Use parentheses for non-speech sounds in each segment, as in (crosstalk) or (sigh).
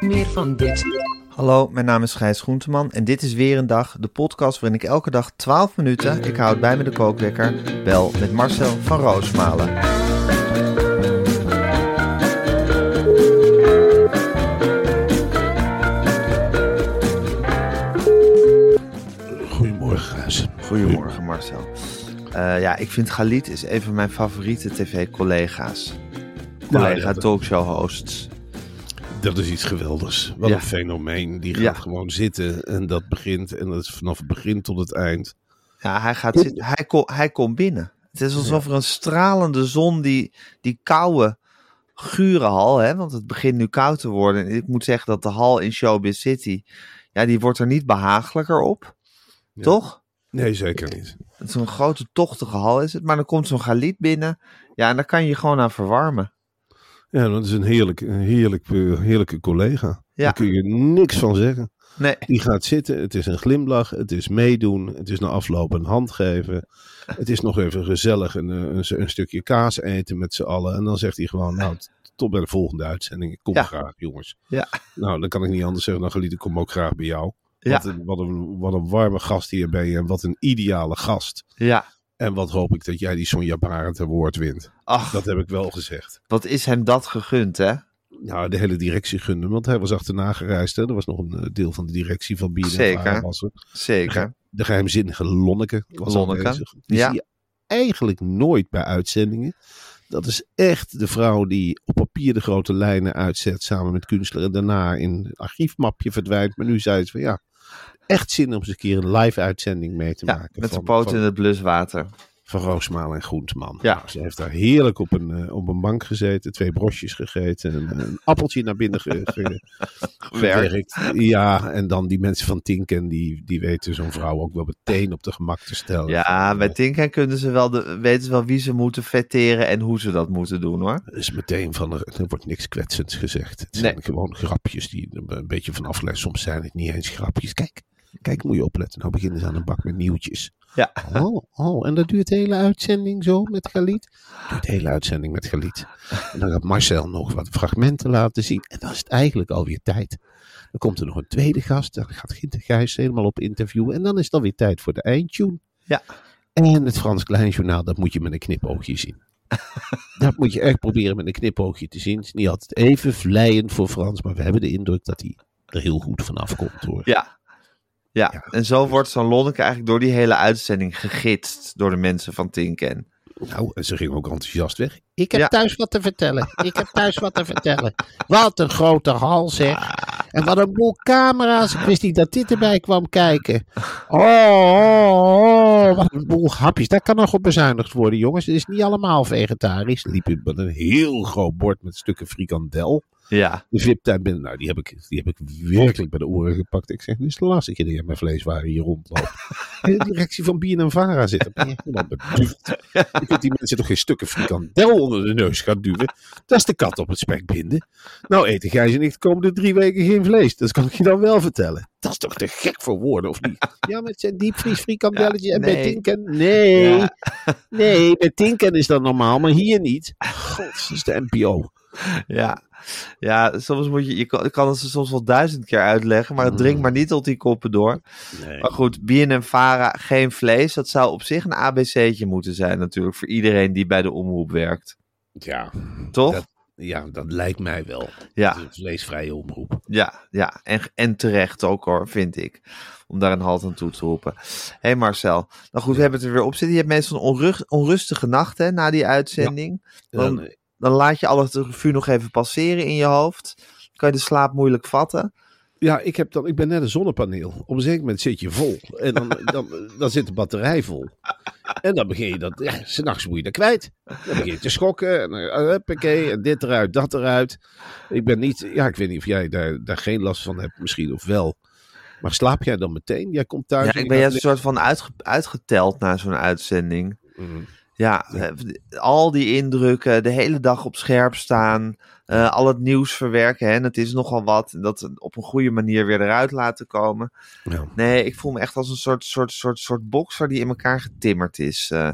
Meer van dit. Hallo, mijn naam is Gijs Groenteman en dit is weer een dag, de podcast waarin ik elke dag 12 minuten, ik houd bij me de kookwekker, bel met Marcel van Roosmalen. Goedemorgen, Gijs. Goedemorgen Marcel. Eh, ja, ik vind Galit is een van mijn favoriete tv-collega's. Collega dat- talkshow-hosts. Dat is iets geweldigs. Wat Ja. een fenomeen. Die gaat Ja. gewoon zitten en dat begint. En dat is vanaf het begin tot het eind. Ja, hij, gaat zitten, hij, kom, hij komt binnen. Het is alsof er een stralende zon die, die koude, gure hal, hè, want het begint nu koud te worden. En ik moet zeggen dat de hal in Showbiz City, ja, die wordt er niet behagelijker op. Ja. Toch? Nee, zeker niet. Het is een grote, tochtige hal is het. Maar dan komt zo'n Galit binnen. Ja, en daar kan je je gewoon aan verwarmen. Ja, dat is een heerlijk, een heerlijk, eh, heerlijke collega. Ja. Daar kun je niks van zeggen. Nee, Die gaat zitten, het is een glimlach, het is meedoen, het is na afloop een hand geven. Het is nog even gezellig een, eh, een, een stukje kaas eten met z'n allen. En dan zegt hij gewoon, nou, tot bij de volgende uitzending. Ik kom Ja. graag, jongens. Ja. Nou, dan kan ik niet anders zeggen dan geliet, ik kom ook graag bij jou. Ja. Wat, een, wat, een, wat een warme gast hier ben je en wat een ideale gast. ja. En wat hoop ik dat jij die Sonja Barend Award wint. Ach, Dat heb ik wel gezegd. wat is hem dat gegund, hè? Nou, de hele directie gunde, want hij was achterna gereisd. Hè. Er was nog een eh, deel van de directie van BNN. Zeker. Er. Zeker. De geheimzinnige Lonneke was Lonneke, aanwezig. Die ja. zie je eigenlijk nooit bij uitzendingen. Dat is echt de vrouw die op papier de grote lijnen uitzet samen met Kunstler. En daarna in een archiefmapje verdwijnt. Maar nu zei ze van ja, echt zin om eens een keer een live uitzending mee te Ja, maken. met de van, poot van, in het bluswater. van Roosmaal en Groenteman. Ja. Nou, ze heeft daar heerlijk op een, eh, op een bank gezeten. Twee brosjes gegeten. Een, een appeltje naar binnen ge, (laughs) ge- gewerkt. Ja, en dan die mensen van Tinken. Die, die weten zo'n vrouw ook wel meteen op de gemak te stellen. Ja, Van, bij eh, Tinken kunnen ze wel de, weten ze wel wie ze moeten vetteren en hoe ze dat moeten doen, hoor. Er is meteen van, er, er wordt niks kwetsends gezegd. Het zijn Nee. gewoon grapjes die een beetje van afleiden. Soms zijn het niet eens grapjes. Kijk, kijk, moet je opletten. Nou beginnen ze aan een bak met nieuwtjes. Ja. Oh, oh, en dat duurt de hele uitzending zo met Galit? Duurt de hele uitzending met Galit. En dan gaat Marcel nog wat fragmenten laten zien. En dan is het eigenlijk alweer tijd. Dan komt er nog een tweede gast. Dan gaat Ginter Gijs helemaal op interview. En dan is het alweer tijd voor de eindtune. Ja. En het Frans Kleinjournaal, dat moet je met een knipoogje zien. (laughs) dat moet je echt proberen met een knipoogje te zien. Het is niet altijd even vlijend voor Frans. Maar we hebben de indruk dat hij er heel goed vanaf komt hoor. Ja. Ja, Ja. en zo wordt zo'n Lonneke eigenlijk door die hele uitzending gegidst door de mensen van Tinken. Nou, en ze ging ook enthousiast weg. Ik heb Ja. thuis wat te vertellen. Ik heb thuis wat te vertellen. Wat een grote hal zeg. En wat een boel camera's. Ik wist niet dat dit erbij kwam kijken. Oh, oh, oh, wat een boel hapjes. Daar kan nog op bezuinigd worden, jongens. Het is niet allemaal vegetarisch. Liep u met een heel groot bord met stukken frikandel. Ja. De VIP-tuin binnen. Nou, die heb, ik, die heb ik werkelijk bij de oren gepakt. Ik zeg, dit is de laatste keer dat je met vleeswaren hier rondloopt. (laughs) De directie van BNN Vara zit. Ben je helemaal beduft. Je kunt die mensen toch geen stukken frikandel onder de neus gaan duwen. Dat is de kat op het spek binden. Nou eten Gijs en ik de komende drie weken geen vlees. Dat kan ik je dan wel vertellen. Dat is toch te gek voor woorden, of niet? Ja, met zijn diepvries frikandelletje en bij nee. Tinken. Nee, Ja. nee, bij Tinken is dat normaal, maar hier niet. God, dat is de NPO. Ja. Ja, soms moet je, je kan, kan het ze soms wel duizend keer uitleggen, maar het dringt maar niet tot die koppen door. Nee. Maar goed, BNN Vara, geen vlees, dat zou op zich een ABC'tje moeten zijn natuurlijk, voor iedereen die bij de omroep werkt. Ja, Toch? Dat- Ja, dat lijkt mij wel. Ja. Een vleesvrije omroep. Ja, ja. En, en terecht ook hoor, vind ik. Om daar een halt aan toe te roepen. Hé hey Marcel, nou goed, we hebben het er weer op zitten. Je hebt meestal een onrustige nacht hè, na die uitzending. Dan, dan laat je al het revue nog even passeren in je hoofd. Kan je de slaap moeilijk vatten. ja, ik, heb dan, ik ben net een zonnepaneel. Op een zeker moment zit je vol. En dan, (laughs) dan, dan zit de batterij vol. En dan begin je dat, ja, s'nachts moet je dat kwijt. Dan begin je te schokken. En, huppakee, en dit eruit, dat eruit. Ik ben niet, ja, ik weet niet of jij daar, daar geen last van hebt, misschien of wel. Maar slaap jij dan meteen? Jij komt thuis. Ja, ik ben juist een soort van uitge- uitgeteld na zo'n uitzending. liggen. Ja, eh, al die indrukken, de hele dag op scherp staan, eh, al het nieuws verwerken. Hè, en het is nogal wat, dat op een goede manier weer eruit laten komen. Ja. Nee, ik voel me echt als een soort, soort, soort, soort bokser die in elkaar getimmerd is eh,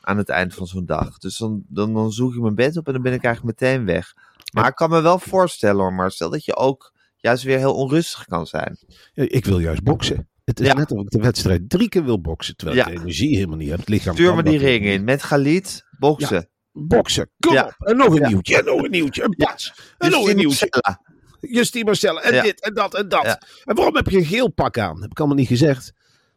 aan het eind van zo'n dag. Dus dan, dan, dan zoek ik mijn bed op en dan ben ik eigenlijk meteen weg. Maar ik kan me wel voorstellen hoor, Marcel, dat je ook juist weer heel onrustig kan zijn. Ik wil juist boksen. Het is Ja. net of ik de wedstrijd drie keer wil boksen. Terwijl Ja. ik de energie helemaal niet heb. Het lichaam Stuur me die ring in met Galit, boksen. Boksen, kom op. En nog een nieuwtje, en nog een nieuwtje, en pats. En nog een nieuwtje. Marcella. Justine Marcella, en dit, en dat, en dat. En waarom heb je een geel pak aan? Heb ik allemaal niet gezegd.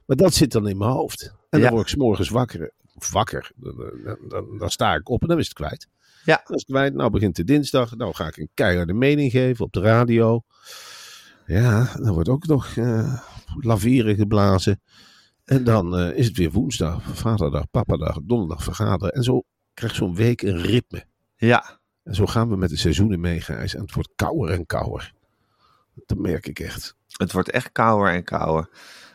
Maar dat zit dan in mijn hoofd. En dan word ik morgens wakker. Wakker. Dan, dan, sta ik op en dan is het kwijt. Ja. Dan is het kwijt. Nou begint de dinsdag. Nou ga ik een keiharde mening geven op de radio. Ja, dan wordt ook nog eh laveren geblazen. En dan eh, is het weer woensdag, vaderdag, papadag, donderdag vergaderen. En zo krijgt zo'n week een ritme. Ja, En zo gaan we met de seizoenen mee, Gijs. En het wordt kouder en kouder. Dat merk ik echt. Het wordt echt kouder en kouder.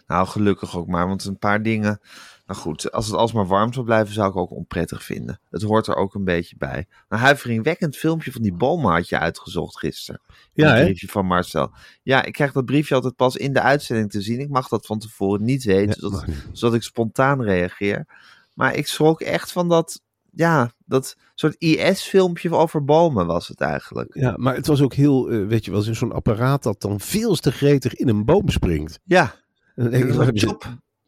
Nou, gelukkig ook maar, want een paar dingen. Nou goed, als het alsmaar warm zou blijven, zou ik ook onprettig vinden. Het hoort er ook een beetje bij. Een huiveringwekkend filmpje van die bomen had je uitgezocht gisteren. Ja, een briefje van Marcel. Ja, ik krijg dat briefje altijd pas in de uitzending te zien. Ik mag dat van tevoren niet weten, zodat, mag niet. zodat ik spontaan reageer. Maar ik schrok echt van dat, ja, dat soort IS-filmpje over bomen was het eigenlijk. Ja, maar het was ook heel, eh, weet je wel, zo'n apparaat dat dan veel te gretig in een boom springt. Ja, En dan denk ik,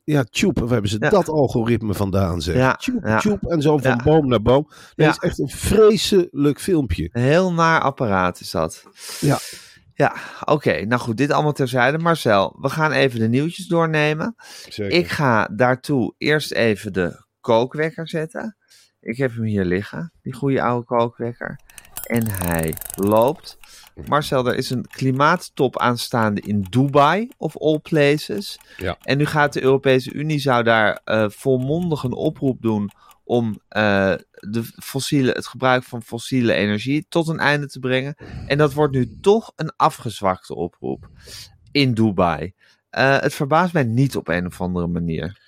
ja, tjoep, waar hebben ze Ja. dat algoritme vandaan, zeg. Ja, ja. tjoep, en zo van boom naar boom. Dat is echt een vreselijk filmpje. Een heel naar apparaat is dat. Ja. Ja, oké. Nou goed, dit allemaal terzijde. Marcel, we gaan even de nieuwtjes doornemen. Zeker. Ik ga daartoe eerst even de kookwekker zetten. Ik heb hem hier liggen, die goede oude kookwekker. En hij loopt. Marcel, er is een klimaattop aanstaande in Dubai, of all places. Ja. En nu gaat de Europese Unie zou daar eh, volmondig een oproep doen om eh, de fossiele, het gebruik van fossiele energie tot een einde te brengen. En dat wordt nu toch een afgezwakte oproep in Dubai. Eh, het verbaast mij niet op een of andere manier.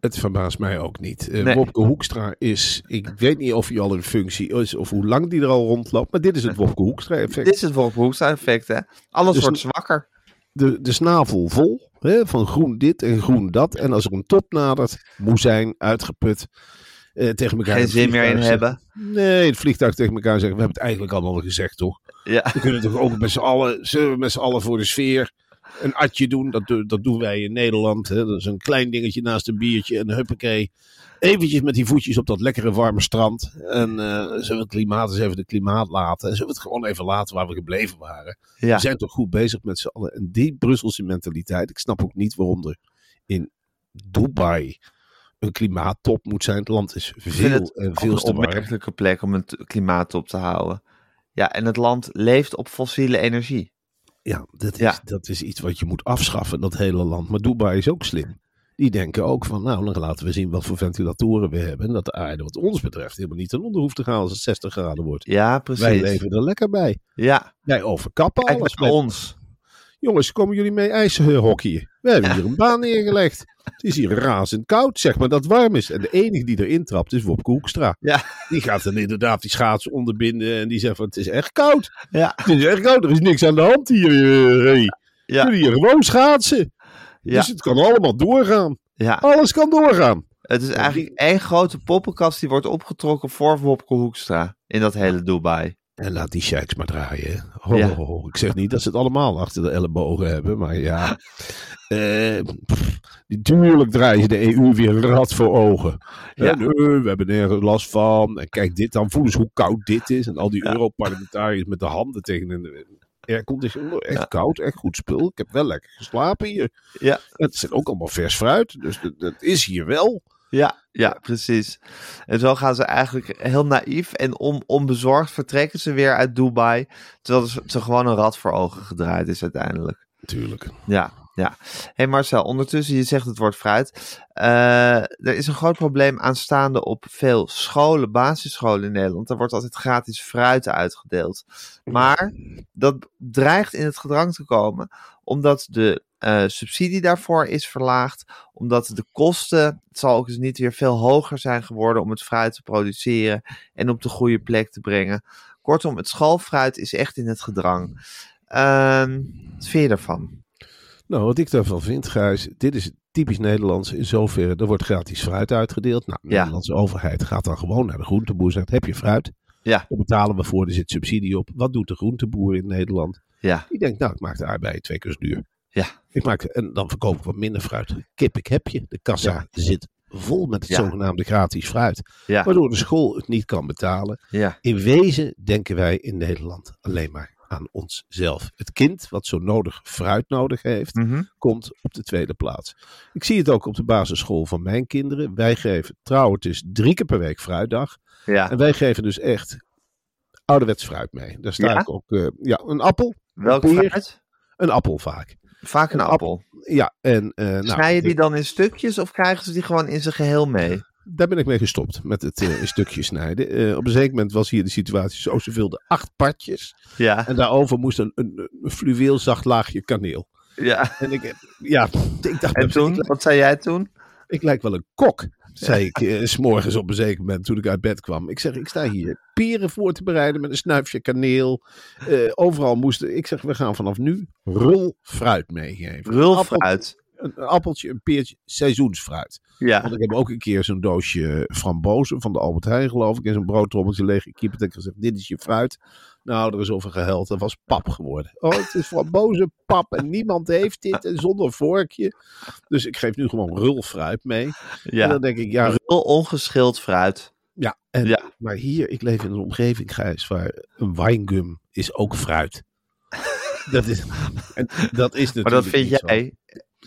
Het verbaast mij ook niet. Nee. Wopke Hoekstra is, ik weet niet of hij al in functie is of hoe lang die er al rondloopt, maar dit is het Wopke Hoekstra effect. Dit is het Wolf Hoekstra effect, hè? Alles Dus wordt een- zwakker. de, de snavel vol hè, van groen dit en groen dat. En als er een top nadert, moe zijn, uitgeput, eh, tegen elkaar Geen zin meer in hebben. Nee, het vliegtuig tegen elkaar zeggen, we hebben het eigenlijk allemaal al gezegd, toch? Ja. We kunnen toch ook met z'n allen, zullen we met z'n allen voor de sfeer een atje doen? Dat, dat doen wij in Nederland. Hè? Dat is een klein dingetje naast een biertje en huppakee. Eventjes met die voetjes op dat lekkere warme strand. En eh, zullen we het klimaat eens even de klimaat laten. En zullen we het gewoon even laten waar we gebleven waren. Ja. We zijn toch goed bezig met z'n allen. En die Brusselse mentaliteit. Ik snap ook niet waarom er in Dubai een klimaattop moet zijn. Het land is veel het en veel een te warm. opmerkelijke plek om het klimaat op te houden. Ja, en het land leeft op fossiele energie. Ja, dat is, Ja. dat is iets wat je moet afschaffen, dat hele land. Maar Dubai is ook slim. Die denken ook van, nou, dan laten we zien wat voor ventilatoren we hebben. En dat de aarde wat ons betreft helemaal niet ten onder hoeft te gaan als het 60 graden wordt. Ja, precies. Wij leven er lekker bij. Ja, Wij overkappen kijk alles. Met, ons. jongens, komen jullie mee ijshockeyen? We hebben hier een baan neergelegd. Het is hier razend koud, zeg maar, dat het warm is. En de enige die erin trapt is Wopke Hoekstra. Ja, Die gaat dan inderdaad die schaats onderbinden en die zegt van, het is echt koud. ja, Het is echt koud, er is niks aan de hand hier. eh, hey. ja, Jullie hier gewoon schaatsen. ja, Dus het kan allemaal doorgaan. ja. Alles kan doorgaan. Het is eigenlijk één grote poppenkast die wordt opgetrokken voor Wopke Hoekstra in dat hele Dubai. En laat die sheiks maar draaien. hè. Ho, Ja. ho, ho. Ik zeg niet dat ze het allemaal achter de ellebogen hebben, maar ja. (laughs) Eh, pff, draaien ze de EU weer een rad voor ogen. Ja. Ja. we hebben nergens last van. En kijk dit dan, voel eens hoe koud dit is. En al die Ja. Europarlementariërs met de handen tegen een airconditioner. Echt koud, echt goed spul. Ik heb wel lekker geslapen hier. Ja. Het zit ook allemaal vers fruit, dus dat, dat is hier wel. Ja, ja, precies. En zo gaan ze eigenlijk heel naïef en on, onbezorgd vertrekken ze weer uit Dubai. Terwijl ze, gewoon een rad voor ogen gedraaid is uiteindelijk. Natuurlijk. Ja, ja. hey Marcel, ondertussen, je zegt het woord fruit. Eh, er is een groot probleem aanstaande op veel scholen, basisscholen in Nederland. Er wordt altijd gratis fruit uitgedeeld. Maar dat dreigt in het gedrang te komen, omdat de eh, subsidie daarvoor is verlaagd. Omdat de kosten, het zal ook eens niet weer veel hoger zijn geworden om het fruit te produceren en op de goede plek te brengen. Kortom, het schoolfruit is echt in het gedrang. Ehm, wat vind je daarvan? Nou, wat ik daarvan vind, Gijs, dit is typisch Nederlands in zoverre, er wordt gratis fruit uitgedeeld. Nou, de Ja. Nederlandse overheid gaat dan gewoon naar de groenteboer en zegt, heb je fruit? Ja. Daar betalen we voor, er zit subsidie op. Wat doet de groenteboer in Nederland? Ja, Die denkt, nou, ik maak de aardbeien twee keer zo duur. Ja, Ik maak, en dan verkoop ik wat minder fruit. Kip, ik heb je. De kassa Ja. zit vol met het Ja. zogenaamde gratis fruit. ja, Waardoor de school het niet kan betalen. ja, In wezen denken wij in Nederland alleen maar aan onszelf. Het kind wat zo nodig fruit nodig heeft, Mhm. komt op de tweede plaats. Ik zie het ook op de basisschool van mijn kinderen. Wij geven, trouw, het is drie keer per week fruitdag. ja. En wij geven dus echt ouderwets fruit mee. Daar sta Ja? ik ook, eh, ja, een appel. Welke fruit? Een appel vaak. Vaak een Een appel. Ja, en eh, nou, Snij je die dan in stukjes of krijgen ze die gewoon in zijn geheel mee? daar ben ik mee gestopt met het eh, in stukjes snijden. Eh, op een zeker moment was hier de situatie zo. Ze wilden acht partjes. Ja, En daarover moest een, een, een fluweel zacht laagje kaneel. ja. En ik, ja, ik dacht, En ik, toen, lijk- wat zei jij toen? ik lijk wel een kok, (laughs) zei ik eh, s s'morgens op een zeker moment toen ik uit bed kwam. Ik zeg, ik sta hier peren voor te bereiden met een snuifje kaneel. Eh, overal moesten, ik zeg, we gaan vanaf nu rul fruit meegeven. Rulfruit. Een, een appeltje, een peertje, seizoensfruit. Ja, Want ik heb ook een keer zo'n doosje frambozen van de Albert Heijn, geloof ik, in zo'n broodtrommeltje leeg gekiept en gezegd, dit is je fruit. Nou, er is over gehuild. Dat was pap geworden. Oh, het is frambozen pap en niemand heeft dit en zonder vorkje. Dus ik geef nu gewoon rulfruit mee. En ja. dan denk ik, ja, Rul ongeschild fruit. ja, en, Ja. maar hier, ik leef in een omgeving, Gijs, waar een wijngum is ook fruit. dat is, en dat is natuurlijk Maar dat vind niet zo. jij.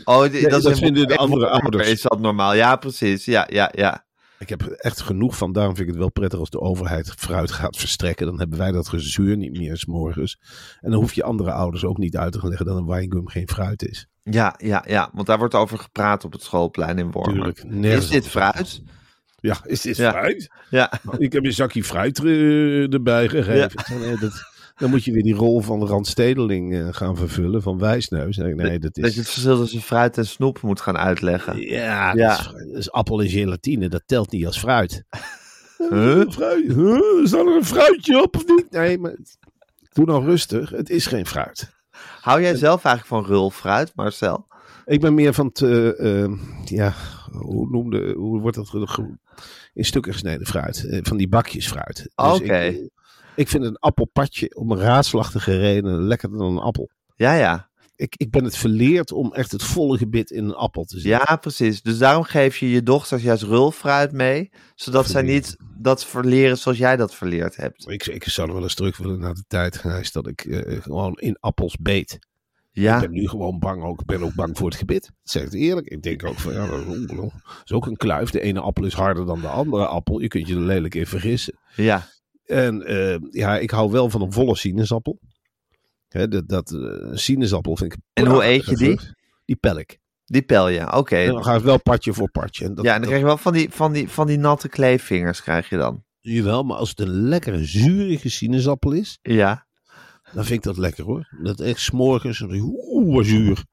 Oh, Nee, dat, is dat in- vinden de andere ouders. Is dat normaal? Ja, precies. Ja, ja, ja. Ik heb echt genoeg van. Daarom vind ik het wel prettig als de overheid fruit gaat verstrekken. Dan hebben wij dat gezuur niet meer 's morgens. En dan hoef je andere ouders ook niet uit te gaan leggen dat een wijngum geen fruit is. Ja, ja, ja. Want daar wordt over gepraat op het schoolplein in Wormer. Is dit fruit? Ja, is dit Ja. fruit? Ja. Ik heb een zakje fruit eh, erbij gegeven. Ja. Dat, dan moet je weer die rol van de randstedeling eh, gaan vervullen. Van wijsneus. Nee, dat Dat is... je het verschil tussen fruit en snoep moet gaan uitleggen. Ja, Ja. Dat, is. Dat is appel en gelatine. Dat telt niet als fruit. (laughs) Huh? Fruit? Huh? Staat er een fruitje op of niet? Nee, maar doe nou rustig. Het is geen fruit. Hou jij zelf eigenlijk van rulfruit, Marcel? Ik ben meer van het, eh, eh, ja, hoe noemde, hoe wordt dat in stukken gesneden fruit? Van die bakjes fruit. Dus Oké. Ik vind een appelpatje om een raadslachtige reden lekkerder dan een appel. Ja, ja. Ik, ik ben het verleerd om echt het volle gebit in een appel te zien. Ja, precies. Dus daarom geef je je dochters juist rulfruit mee, zodat zij niet dat verleren zoals jij dat verleerd hebt. Ik, ik zou wel eens terug willen naar de tijd, Gijs, dat ik eh, gewoon in appels beet. Ik Ja, ben nu gewoon bang, ook, ik ben ook bang voor het gebit. Dat zeg ik eerlijk. Ik denk ook van, ja, dat is ook een kluif. De ene appel is harder dan de andere appel. Je kunt je er lelijk in vergissen. ja. En eh, ja, ik hou wel van een volle sinaasappel. Hè, dat, dat, eh, sinaasappel vind ik En hoe eet je die? vrucht. Die pel ik. Die pel je, oké. En dan ga ik wel partje voor partje. En dat, Ja, en dan dat- krijg je wel van die, van die, van die natte kleefvingers krijg je dan. Jawel, maar als het een lekkere zurige sinaasappel is, Ja. dan vind ik dat lekker hoor. Dat echt s'morgens, oeh, zuur.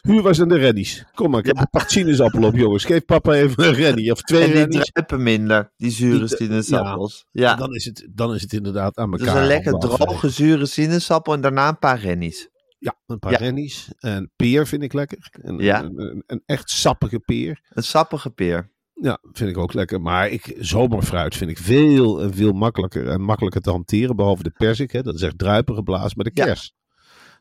Huur was aan de reddies. Kom maar, ik heb een pak sinaasappel op jongens. Geef papa even een reddy of twee En die reddies. druipen minder, die zure sinaasappels. Ja. Dan, is het, dan is het inderdaad aan Dus elkaar. een lekker droge, zure sinaasappel en daarna een paar rennies. Ja, een paar Ja. rennies. En peer vind ik lekker. Een, Ja. een, een, een echt sappige peer. Een sappige peer. Ja, vind ik ook lekker. Maar ik, zomerfruit vind ik veel, en veel makkelijker en makkelijker te hanteren. Behalve de persik, hè, dat is echt druipen geblazen. Maar de kers.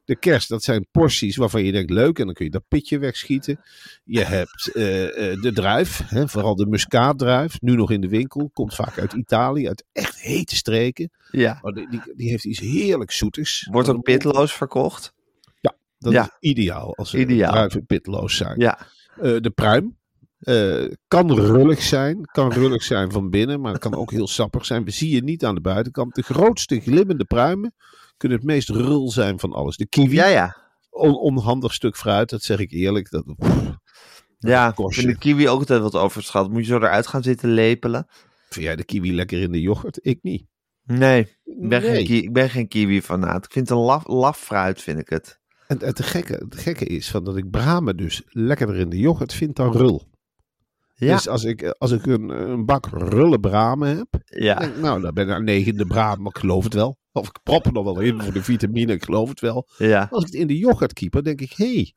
De kers, dat zijn porties waarvan je denkt leuk. En dan kun je dat pitje wegschieten. Je hebt eh, eh, de druif, hè, vooral de muskaatdruif. Nu nog in de winkel. Komt vaak uit Italië, uit echt hete streken. Ja. Maar die, die, die heeft iets heerlijk zoetigs. Wordt ook pitloos verkocht. Dat Ja. is ideaal als Ideaal. druiven pitloos zijn. Ja. Eh, de pruim. kan rullig zijn. Kan rullig zijn van binnen, maar het kan ook heel sappig zijn. We zien je niet aan de buitenkant. De grootste glimmende pruimen kunnen het meest rul zijn van alles. De kiwi, Ja, ja. on- onhandig stuk fruit, dat zeg ik eerlijk. Dat, pff, Ja, kostje. vind de kiwi ook altijd wat overschat. Moet je zo eruit gaan zitten lepelen? vind jij de kiwi lekker in de yoghurt? Ik niet. Nee, ik ben, Nee. geen, ik ben geen kiwi-fanaat. Ik vind het een laf, laf fruit, vind ik het. En het gekke, het gekke is van dat ik bramen dus lekkerder in de yoghurt vind dan rul. Ja, Dus als ik, als ik een, een bak rulle bramen heb, ja. denk nou, dan ben ik aan negen de braam, maar ik geloof het wel. Of ik prop er nog wel in voor de vitamine, ik geloof het wel. ja. Als ik het in de yoghurt keeper, denk ik, hé, hey,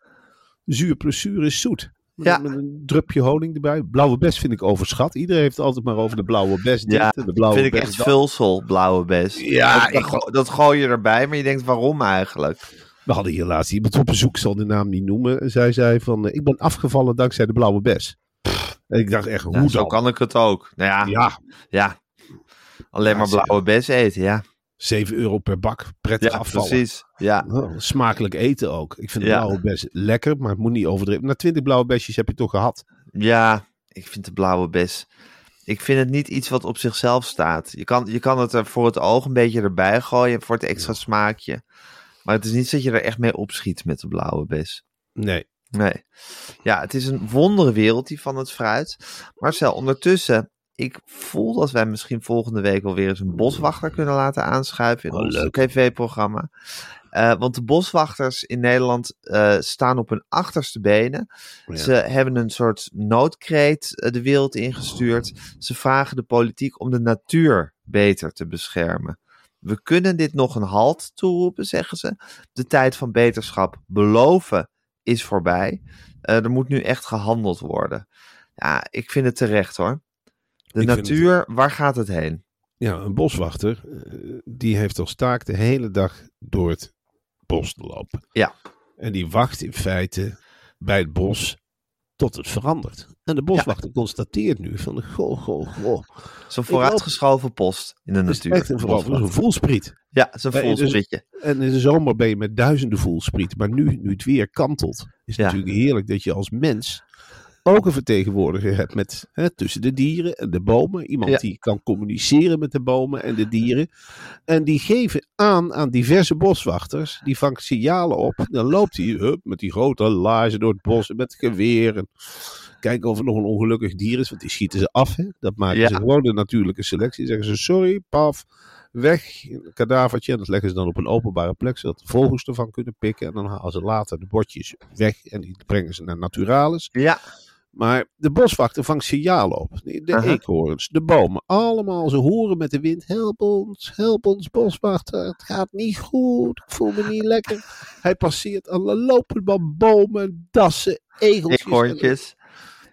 zuur plus zuur is zoet. Met, Ja. met een drupje honing erbij. Blauwe bes vind ik overschat. Iedereen heeft het altijd maar over de blauwe bes. dit Ja, de blauwe vind ik echt dat. vulsel, blauwe bes. Ja, dat, dat, go- dat gooi je erbij, maar je denkt, waarom eigenlijk? We hadden hier laatst iemand op bezoek, ik zal de naam niet noemen. En zij zei van, eh, ik ben afgevallen dankzij de blauwe bes. En ik dacht echt, hoe Ja, zo dan? kan ik het ook. Nou ja, ja. Ja, alleen maar blauwe bes eten, ja. 7 euro per bak, prettig Ja, afvallen. precies. Ja, Oh, smakelijk eten ook. Ik vind de Ja. blauwe bes lekker, maar het moet niet overdreven. Na 20 blauwe besjes heb je toch gehad. ja, ik vind de blauwe bes... Ik vind het niet iets wat op zichzelf staat. Je kan, je kan het er voor het oog een beetje erbij gooien, voor het extra smaakje. Maar het is niet dat je er echt mee opschiet met de blauwe bes. Nee. Nee. Ja, het is een wondere wereld die van het fruit. Marcel, ondertussen, ik voel dat wij misschien volgende week wel weer eens een boswachter kunnen laten aanschuiven in Oh, ons tv-programma. Eh, want de boswachters in Nederland eh, staan op hun achterste benen. Ja. Ze hebben een soort noodkreet eh, de wereld ingestuurd. Ze vragen de politiek om de natuur beter te beschermen. We kunnen dit nog een halt toeroepen, zeggen ze. De tijd van beterschap beloven is voorbij. Er moet nu echt gehandeld worden. Ja, ik vind het terecht hoor. De Ik natuur, waar gaat het heen? Ja, een boswachter, eh, die heeft als taak de hele dag door het bos te lopen. Ja. En die wacht in feite bij het bos tot het verandert. En de boswachter constateert nu van, goh, goh, goh. Zo'n vooruitgeschoven post in de natuur. echt een, een voelspriet. Ja, zo'n dus- voelsprietje. En in de zomer ben je met duizenden voelsprieten. Maar nu, nu het weer kantelt, is het Ja. natuurlijk heerlijk dat je als mens ook een vertegenwoordiger hebt met, hè, tussen de dieren en de bomen. Iemand Ja. die kan communiceren met de bomen en de dieren. En die geven aan aan diverse boswachters. Die vangt signalen op. Dan loopt hij hup, met die grote laarzen door het bos met geweer. En kijken of er nog een ongelukkig dier is. Want die schieten ze af. Hè. Dat maken Ja. ze gewoon de natuurlijke selectie. Zeggen ze sorry, paf weg, een kadavertje. En dat leggen ze dan op een openbare plek, zodat de vogels ervan kunnen pikken. En dan halen ze later de botjes weg en die brengen ze naar Naturalis. Ja, Maar de boswachter vangt signalen op. De eekhoorns, de bomen, allemaal. Ze horen met de wind, help ons, help ons boswachter. Het gaat niet goed, ik voel me niet lekker. (laughs) Hij passeert alle lopen van bomen, dassen, egeltjes.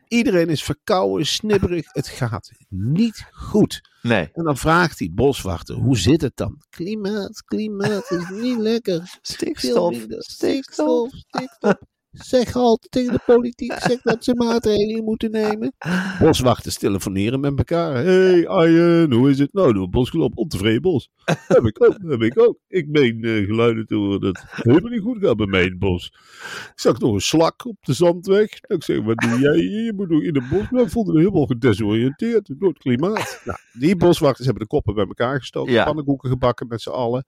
Iedereen is verkouden, snibberig. Het gaat niet goed. Nee, En dan vraagt die boswachter, hoe zit het dan? Klimaat, klimaat is niet lekker. (laughs) Stikstof, stikstof. stikstof. Zeg altijd tegen de politiek, zeg dat ze maatregelen moeten nemen. Boswachters telefoneren met elkaar. hey, Arjen, hoe is het? Nou, door het bos gelopen, ontevreden bos. (laughs) heb ik ook, heb ik ook. Ik meen eh, geluiden te horen dat het helemaal niet goed gaat bij mij in het bos. Ik zag nog een slak op de zandweg. Ik zeg, wat doe jij hier? Je moet nog in het bos. Maar ik voelde me helemaal gedesoriënteerd door het klimaat. Nou, die boswachters hebben de koppen bij elkaar gestoken. Ja. Pannenkoeken gebakken met z'n allen.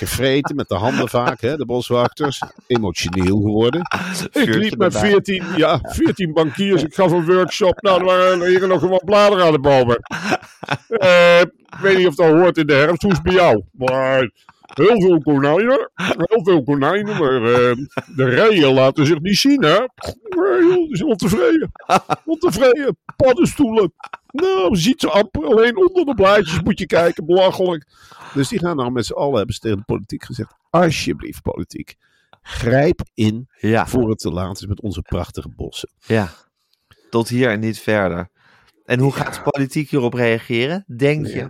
Gevreten met de handen vaak, hè, de boswachters. Emotioneel geworden. Ik liep met erbij. 14, ja, 14 bankiers. Ik gaf een workshop. Nou, er waren hier nog wat bladeren aan de bomen. Eh, ik weet niet of dat hoort in de herfst. Hoe is het bij jou? Maar heel veel konijnen. Heel veel konijnen. Maar eh, de rijen laten zich niet zien, hè? Die zijn ontevreden. Ontevreden. Paddenstoelen. Nou, je ziet ze amper. Alleen onder de blaadjes moet je kijken. Belachelijk. Dus die gaan nou met z'n allen, hebben ze tegen de politiek gezegd. Alsjeblieft, politiek. Grijp in Ja, voor het te laat is met onze prachtige bossen. ja. Tot hier en niet verder. En hoe gaat de politiek hierop reageren? Denk je?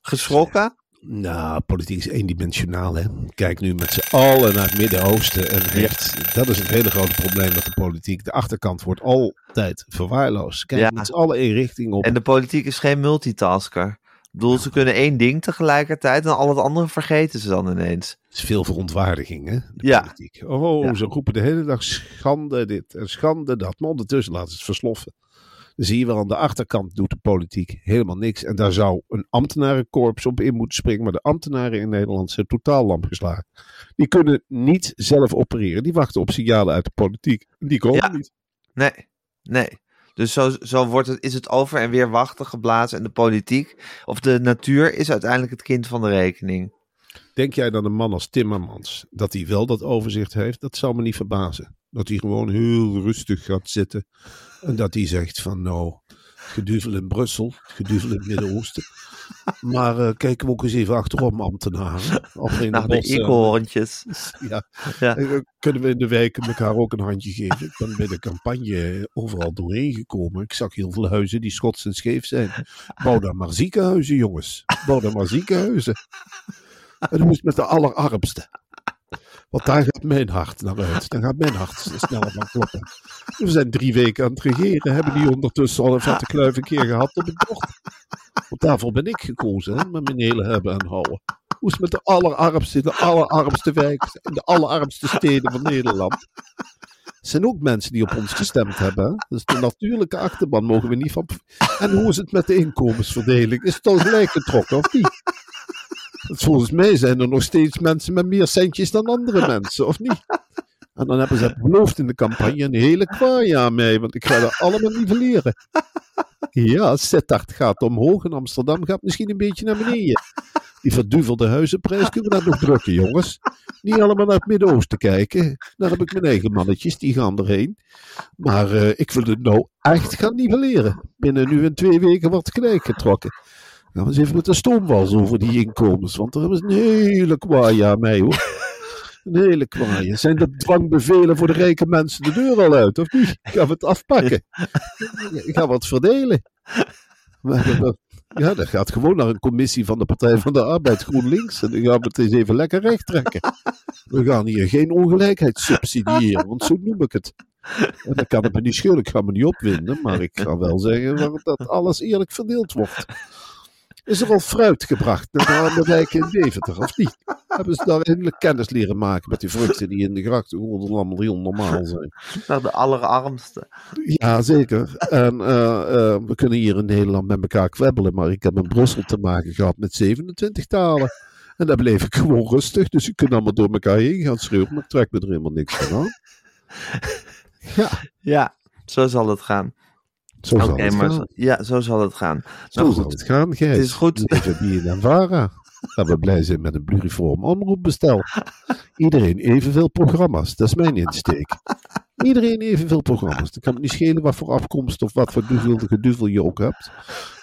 Geschrokken? Nou, politiek is eendimensionaal, hè. Kijk nu met z'n allen naar het Midden-Oosten en rechts. Dat is het hele grote probleem met de politiek. De achterkant wordt altijd verwaarloosd. Kijk Ja. met z'n allen één richting op. En de politiek is geen multitasker. Ik bedoel, ze kunnen één ding tegelijkertijd en al het andere vergeten ze dan ineens. Het is veel verontwaardiging, hè, de Ja. politiek. Oh, Ja. ze roepen de hele dag schande dit en schande dat. Maar ondertussen laten ze het versloffen. Zie je wel aan de achterkant doet de politiek helemaal niks. En daar zou een ambtenarenkorps op in moeten springen. Maar de ambtenaren in Nederland zijn totaal lam geslagen. Die kunnen niet zelf opereren. Die wachten op signalen uit de politiek. Die komen Ja. niet. Nee, nee. Dus zo, zo wordt het, is het over en weer wachten geblazen. En de politiek of de natuur is uiteindelijk het kind van de rekening. Denk jij dan een man als Timmermans, dat hij wel dat overzicht heeft? Dat zou me niet verbazen. Dat hij gewoon heel rustig gaat zitten. En dat hij zegt van nou, geduvel in Brussel, geduvel in het Midden-Oosten. (laughs) Maar eh, kijken we ook eens even achterom, ambtenaren. Of in Naar de bossen. eekhoorntjes. Ja. Ja. Eh, Kunnen we in de wijken elkaar ook een handje geven? Ik ben bij de campagne overal doorheen gekomen. Ik zag heel veel huizen die schots en scheef zijn. Bouw dan maar ziekenhuizen, jongens. Bouw dan maar ziekenhuizen. En is het met de allerarmsten? Want daar gaat mijn hart naar uit. Daar gaat mijn hart sneller van kloppen. We zijn drie weken aan het regeren. Hebben die ondertussen al een vette kluif een keer gehad op het bord? Want daarvoor ben ik gekozen, met mijn hele hebben en houden. Hoe is het met de allerarmste, de allerarmste wijken en de allerarmste steden van Nederland? Het zijn ook mensen die op ons gestemd hebben. Dus de natuurlijke achterban mogen we niet van. En hoe is het met de inkomensverdeling? Is het al gelijk getrokken of niet? Volgens mij zijn er nog steeds mensen met meer centjes dan andere (laughs) mensen, of niet? En dan hebben ze beloofd in de campagne een hele kwaai aan mij, want ik ga er allemaal nivelleren. Ja, Sittard gaat omhoog en Amsterdam gaat misschien een beetje naar beneden. Die verduvelde huizenprijs kunnen we daar nog drukken, jongens. Niet allemaal naar het Midden-Oosten kijken. Daar heb ik mijn eigen mannetjes, die gaan erheen. Maar eh, ik wil het nou echt gaan nivelleren. Binnen nu en twee weken wordt gelijk getrokken. Gaan we eens even met de stoomwals over die inkomens. Want er ze een hele kwaai aan mij, hoor. Een hele kwaai. Zijn de dwangbevelen voor de rijke mensen de deur al uit, of niet? Gaan we het afpakken? Gaan we het verdelen? Dat- ja, dat gaat gewoon naar een commissie van de Partij van de Arbeid GroenLinks. En dan gaan we het eens even lekker recht trekken. We gaan hier geen ongelijkheid subsidiëren, want zo noem ik het. En dan kan het me niet schelen, ik ga me niet opwinden, maar ik ga wel zeggen dat alles eerlijk verdeeld wordt. Is er al fruit gebracht naar de wijken in Deventer, of niet? Hebben ze daar eindelijk kennis leren maken met die vruchten die in de grachten allemaal heel normaal zijn? Naar de allerarmste. Ja, zeker. En eh, eh, we kunnen hier in Nederland met elkaar kwebbelen, maar ik heb in Brussel te maken gehad met 27 talen. En daar bleef ik gewoon rustig, dus je kunt allemaal door elkaar heen gaan schreeuwen, maar ik trek me er helemaal niks van aan. (laughs) Ja, Ja, zo zal het gaan. Zo zal het maar gaan. ja, zo zal het gaan. Zo Nou zal goed. het gaan, Gijs. Het is goed. Leven Bien en Vara. Dat we blij zijn met een pluriform omroepbestel. Iedereen evenveel programma's. Dat is mijn insteek. Iedereen evenveel programma's. Dan kan het niet schelen wat voor afkomst of wat voor duvel, geduvel je ook hebt.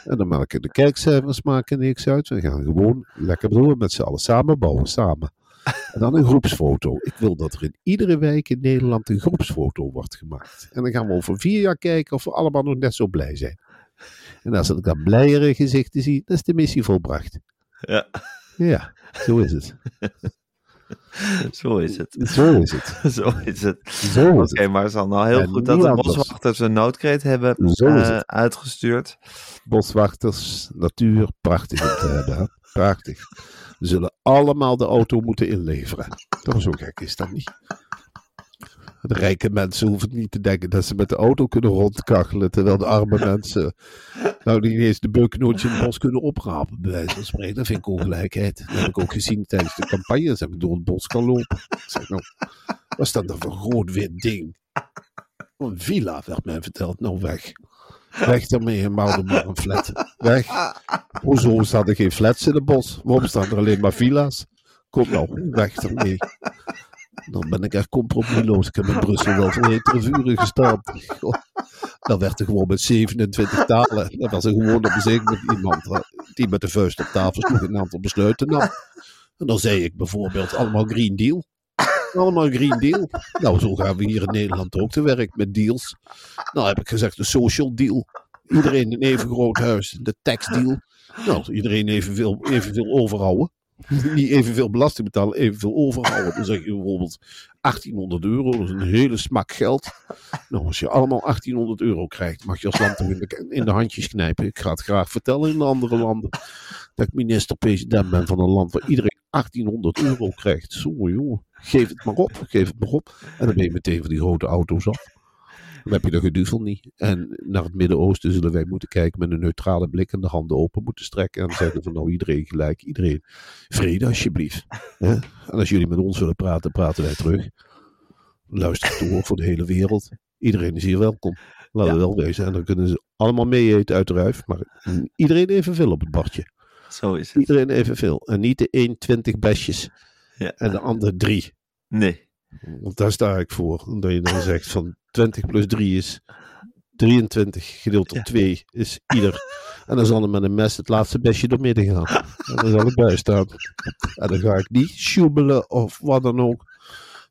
En dan maken de kijkcijfers maken niks uit. We gaan gewoon lekker door met z'n allen samen bouwen, samen. En dan een groepsfoto. Ik wil dat er in iedere wijk in Nederland een groepsfoto wordt gemaakt. En dan gaan we over vier jaar kijken of we allemaal nog net zo blij zijn. En als ik dan blijere gezichten zie, dan is de missie volbracht. Ja, Ja, zo is het. (laughs) zo is het. Zo is het. (laughs) Zo is het. Zo is Oké, maar het is al nou heel En goed dat de boswachters een noodkreet hebben eh, uitgestuurd. Boswachters, natuur, prachtig om te hebben. hè. Prachtig. Zullen allemaal de auto moeten inleveren. Toch zo gek is dat niet. De rijke mensen hoeven niet te denken dat ze met de auto kunnen rondkachelen. Terwijl de arme mensen nou niet eens de beuknootje in het bos kunnen oprapen. Bij wijze van spreken. Dat vind ik ongelijkheid. Dat heb ik ook gezien tijdens de campagne. Dat ik door het bos kan lopen. Ik zeg nou, wat is dat dan voor een groot wit ding? Een villa, werd mij verteld. Nou, weg. Weg daarmee en maar een flat. Weg. Hoezo staan er geen flats in het bos? Waarom staan er alleen maar villa's? Kom nou, weg ermee. Dan ben ik echt compromisloos. Ik heb in Brussel wel voor hetere vuren gestaan. Dan werd er gewoon met 27 talen. Dat was er gewoon op bezig met iemand eh, die met de vuist op tafel sloeg en een aantal besluiten nam. En dan zei ik bijvoorbeeld allemaal Green Deal. Allemaal Green Deal. Nou, zo gaan we hier in Nederland ook te werk met deals. Nou heb ik gezegd een social deal. Iedereen een even groot huis. De taxdeal. Nou, iedereen evenveel, evenveel overhouden. Niet evenveel belasting betalen, evenveel overhouden. Dan zeg je bijvoorbeeld 1800 euro, dat is een hele smak geld. Nou, als je allemaal 1800 euro krijgt, mag je als land in de, in de handjes knijpen. Ik ga het graag vertellen in de andere landen. Dat ik minister-president ben van een land waar iedereen 1800 euro krijgt. Zo jongen, geef het maar op, geef het maar op. En dan ben je meteen van die grote auto's af. Dan heb je de geduvel niet. En naar het Midden-Oosten zullen wij moeten kijken met een neutrale blik en de handen open moeten strekken. En zeggen van nou iedereen gelijk, iedereen vrede alsjeblieft. Hè? En als jullie met ons willen praten, praten wij terug. Luister toe voor de hele wereld. Iedereen is hier welkom. Laten we wel wezen. En dan kunnen ze allemaal mee eten uit de ruif. Maar iedereen evenveel op het bordje. Zo is het. Iedereen evenveel. En niet de 1, 20 besjes Ja. en de andere 3. Nee. Want daar sta ik voor. Omdat je dan zegt van 20 plus 3 is 23 gedeeld door Ja. 2 is ieder. En dan zal er met een mes het laatste besje door midden gaan. En dan zal ik bij staan. En dan ga ik niet sjoebelen of wat dan ook.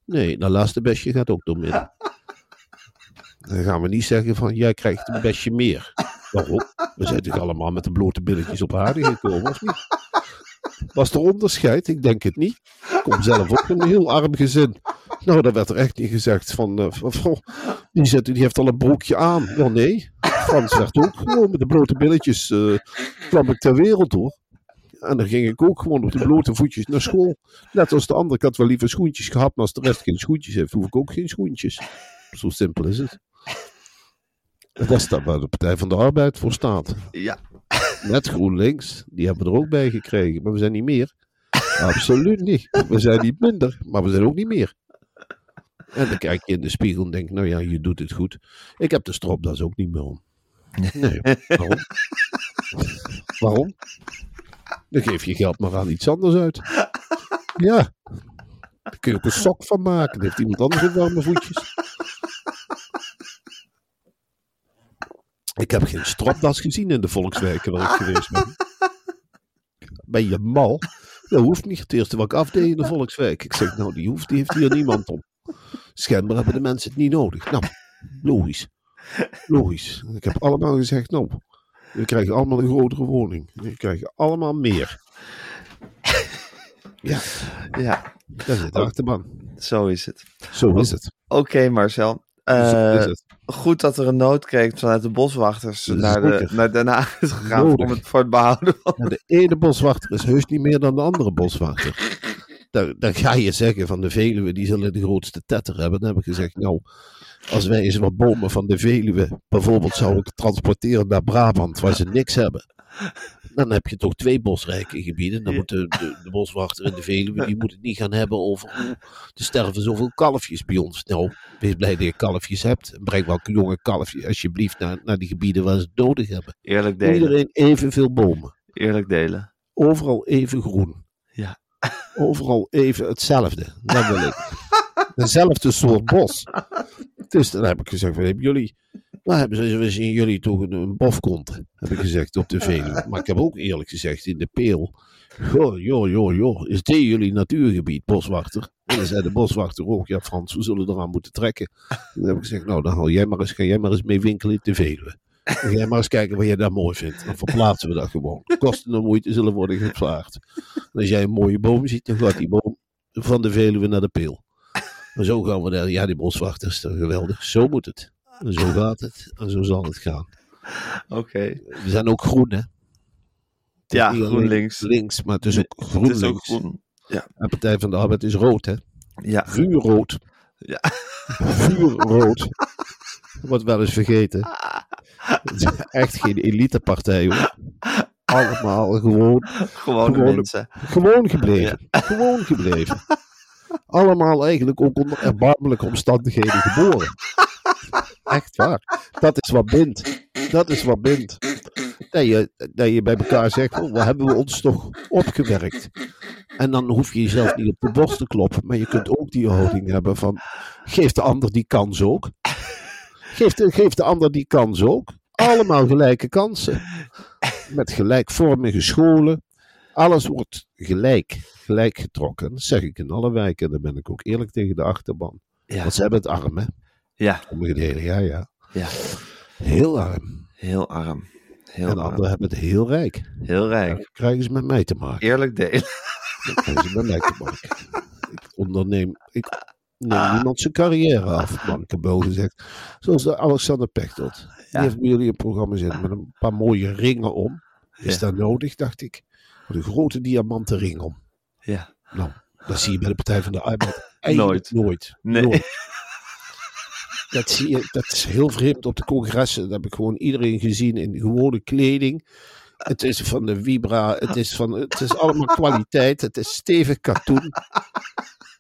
Nee, dat laatste besje gaat ook door midden. Dan gaan we niet zeggen van jij krijgt een besje meer. Waarom? We zijn toch allemaal met de blote billetjes op aarde gekomen, of niet? Was er onderscheid? Ik denk het niet. Ik kom zelf ook een heel arm gezin. Nou, daar werd er echt niet gezegd van, eh, van die, zit, die heeft al een broekje aan. Wel nee, Frans werd ook gewoon met de blote billetjes eh, kwam ik ter wereld door. En dan ging ik ook gewoon op de blote voetjes naar school. Net als de andere, ik had wel liever schoentjes gehad, maar als de rest geen schoentjes heeft, hoef ik ook geen schoentjes. Zo simpel is het. Dat is dan waar de Partij van de Arbeid voor staat. Ja. Net GroenLinks, die hebben we er ook bij gekregen, maar we zijn niet meer. Absoluut niet. We zijn niet minder, maar we zijn ook niet meer. En dan kijk je in de spiegel en denk, nou ja, je doet het goed. Ik heb de stropdas ook niet meer om. Nee, waarom? waarom? Dan geef je geld maar aan iets anders uit. Ja. Daar kun je ook een sok van maken. Dan heeft iemand anders ook warme voetjes. Ik heb geen stropdas gezien in de volkswijken waar ik geweest ben. Ben je mal? Dat hoeft niet. Het eerste wat ik afdeed in de volkswijk. Ik zeg, nou, die hoeft, die heeft hier niemand om. Schijnbaar hebben de mensen het niet nodig. Nou, logisch. Logisch. Ik heb allemaal gezegd, nou, we krijgen allemaal een grotere woning. We krijgen allemaal meer. Ja, Ja, dat is het achterban. zo is het. Zo is het. Oké, Marcel. Zo Eh, is het. Goed dat er een noodkreet vanuit de boswachters naar, de, naar Den Haag is gegaan Nodig. om het voor het behouden van... Ja, de ene boswachter is heus niet meer dan de andere boswachter. Dan, dan ga je zeggen van de Veluwe, die zullen de grootste tetter hebben. Dan heb ik gezegd, nou, als wij eens wat bomen van de Veluwe bijvoorbeeld zouden transporteren naar Brabant, waar ze niks hebben. Dan heb je toch twee bosrijke gebieden. Dan Ja. moet de, de, boswachter in de Veluwe, die moet het niet gaan hebben over "Oeh, er sterven zoveel kalfjes bij ons. Nou, wees blij dat je kalfjes hebt. En breng welke jonge kalfje alsjeblieft naar, naar die gebieden waar ze het nodig hebben. Eerlijk delen. Iedereen evenveel bomen Eerlijk delen. overal even groen. Ja. Overal even hetzelfde. Dat wil ik. (laughs) Dezelfde soort bos. Dus dan heb ik gezegd, wat hebben jullie... Waar hebben ze, we zien jullie toch een, een bofkont, heb ik gezegd op de (laughs) Veluwe. Maar ik heb ook eerlijk gezegd in de peel. Joh, joh, joh, joh. Is dit jullie natuurgebied, boswachter? En dan zei de boswachter ook, ja Frans, we zullen eraan moeten trekken. En dan heb ik gezegd, nou dan haal jij maar eens, ga jij maar eens mee winkelen in de Veluwe. Ga jij maar eens kijken wat jij daar mooi vindt. Dan verplaatsen we dat gewoon. Kosten en moeite zullen worden. En als jij een mooie boom ziet, dan gaat die boom van de Veluwe naar de peel. En zo gaan we daar. Ja, die boswachters, geweldig. Zo moet het. En zo gaat het. En zo zal het gaan. Oké. We zijn ook groen, hè? Het Ja, GroenLinks. Links, maar het is ook Het is ook groen. En Partij van de Arbeid is rood, hè? Ja. Vuurrood. Ja. Vuurrood. Wordt wel eens vergeten. Het is echt geen elitepartij, hoor. Allemaal gewoon Gewone Gewone- mensen. Gewoon gebleven. Gewoon gebleven. Allemaal eigenlijk ook onder erbarmelijke omstandigheden geboren. Echt waar. Dat is wat bindt. Dat is wat bindt. Dat je, dat je bij elkaar zegt, oh, wat hebben we ons toch opgewerkt. En dan hoef je jezelf niet op de borst te kloppen. Maar je kunt ook die houding hebben van, geef de ander die kans ook. Geef de, geef de ander die kans ook. Allemaal gelijke kansen. Met gelijkvormige scholen. Alles wordt gelijk, gelijk getrokken. Dat zeg ik in alle wijken. En dan ben ik ook eerlijk tegen de achterban. Ja. Want ze hebben het arm, hè? Ja. Sommige delen, ja, ja. Ja. Heel arm. Heel arm. Heel en anderen hebben het heel rijk. Heel rijk. Dan krijgen ze met mij te maken. Eerlijk delen. Dan krijgen ze met mij te maken. Ik onderneem... Ik neem niemand zijn carrière af, bankabo gezegd. Zoals de Alexander Pechtold. Die Ja. heeft bij jullie een programma zitten met een paar mooie ringen om. Is Ja. dat nodig, dacht ik. Met een grote diamanten ring om. Ja. Nou, dat zie je bij de Partij van de Arbeid (laughs) eigenlijk Nooit. nooit. Nee. Nooit. Dat, zie je, dat is heel vreemd op de congressen. Daar heb ik gewoon iedereen gezien in gewone kleding. Het is van de Vibra. Het is, van, het is allemaal (laughs) kwaliteit. Het is stevig katoen.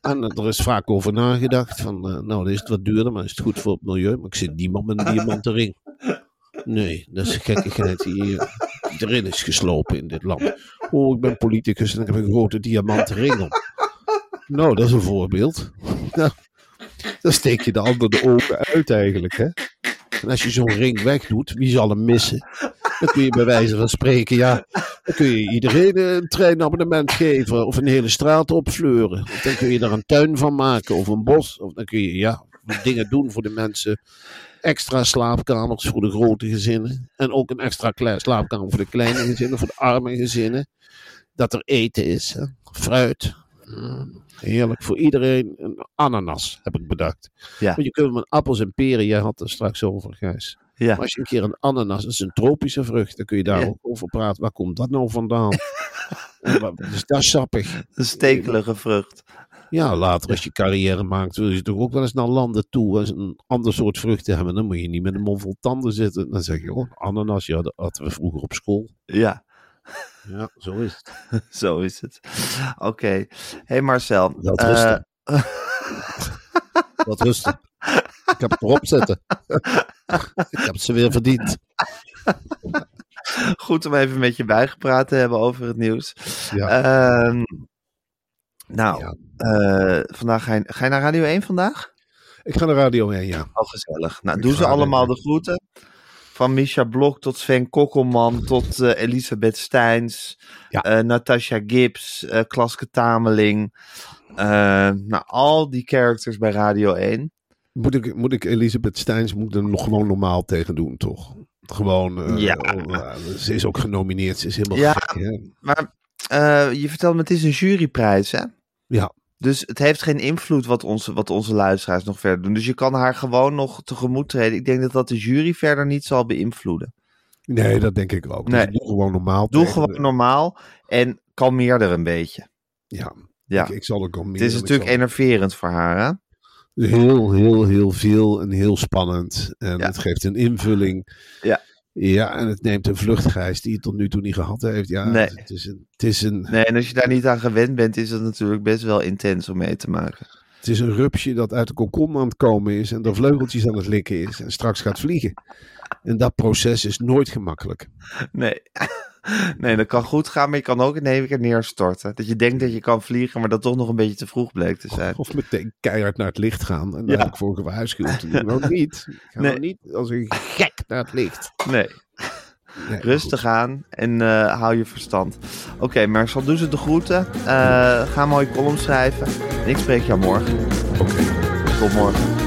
En er is vaak over nagedacht. Van, eh, nou, dan is het wat duurder, maar is het goed voor het milieu. Maar ik zit niemand met een diamanten ring. Nee, dat is gekkigheid die eh, erin is geslopen in dit land. Oh, ik ben politicus en ik heb een grote diamanten ring. Nou, dat is een voorbeeld. (laughs) Nou, dan steek je de ander de ogen uit eigenlijk, hè. En als je zo'n ring wegdoet, wie zal hem missen? Dan kun je bij wijze van spreken, ja, dan kun je iedereen een treinabonnement geven of een hele straat opfleuren. Of dan kun je daar een tuin van maken of een bos. Of dan kun je, ja, dingen doen voor de mensen. Extra slaapkamers voor de grote gezinnen. En ook een extra slaapkamer voor de kleine gezinnen, voor de arme gezinnen. Dat er eten is, hè. fruit. Mm, Heerlijk, voor iedereen een ananas, heb ik bedacht. Ja. Want je kunt met appels en peren, jij had het straks over, Gijs. Ja. Maar als je een keer een ananas, dat is een tropische vrucht, dan kun je daar Ja. ook over praten. Waar komt dat nou vandaan? (laughs) en is dat sappig? Een stekelige vrucht. Ja, later als je carrière maakt, wil je toch ook wel eens naar landen toe. Als een ander soort vruchten hebben, dan moet je niet met een mond vol tanden zitten. Dan zeg je, oh, ananas, ja, dat hadden we vroeger op school. Ja, Ja, zo is het. (laughs) zo is het. Oké. Hey Marcel. Eh, rusten. Wat (laughs) rustig. Ik heb het erop zitten. ik heb ze weer verdiend. goed om even met je bijgepraat te hebben over het nieuws. Ja. Ehm, nou, Ja. eh, vandaag ga je, ga je naar Radio 1 vandaag? Ik ga naar Radio 1, ja. Al gezellig. Nou, Ik doen ze ga er- allemaal de groeten. Van Misha Blok tot Sven Kokkelman tot eh, Elisabeth Steins, Ja. eh, Natasha Gibbs, eh Klaske Tameling. Nou, al die characters bij Radio 1. Moet ik, moet ik Elisabeth Steins moet er nog gewoon normaal tegen doen, toch? Gewoon, Ja. ze is ook genomineerd, ze is helemaal Ja. gek, hè? Maar je vertelt me, het is een juryprijs, hè? Ja. Dus het heeft geen invloed wat onze, wat onze luisteraars nog verder doen. Dus je kan haar gewoon nog tegemoet treden. Ik denk dat dat de jury verder niet zal beïnvloeden. Nee, dat denk ik ook. Nee. Dus doe gewoon normaal. Doe tegen gewoon normaal en kalmeer er een beetje. Ja, Ja, Ik, ik zal ook al meer. het is natuurlijk zal- enerverend voor haar, hè? Heel, heel, heel veel en heel spannend. En Ja. het geeft een invulling. Ja. Ja, en het neemt een vluchtgijs die het tot nu toe niet gehad heeft. Ja, Nee. het is een, het is een, Nee, en als je daar niet aan gewend bent, is het natuurlijk best wel intens om mee te maken. het is een rupsje dat uit de kokon aan het komen is en de vleugeltjes aan het likken is en straks gaat vliegen. En dat proces is nooit gemakkelijk. Nee. Nee, dat kan goed gaan, maar je kan ook in één keer neerstorten. Dat je denkt dat je kan vliegen, maar dat toch nog een beetje te vroeg bleek te zijn. Of meteen keihard naar het licht gaan. En daar Ja. heb ik voor gewaarschuwd. Doe nou niet. Ga Nee. niet als een (laughs) gek naar het licht. Nee, (laughs) Nee, rustig aan en eh, hou je verstand. Oké, maar zal doen ze de groeten. Eh, ga een mooie column schrijven. En ik spreek jou morgen. Oké. Tot morgen.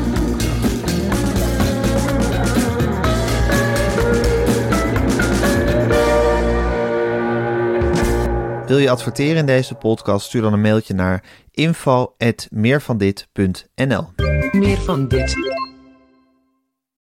Wil je adverteren in deze podcast? Stuur dan een mailtje naar info@meervandit.nl. Meer van dit.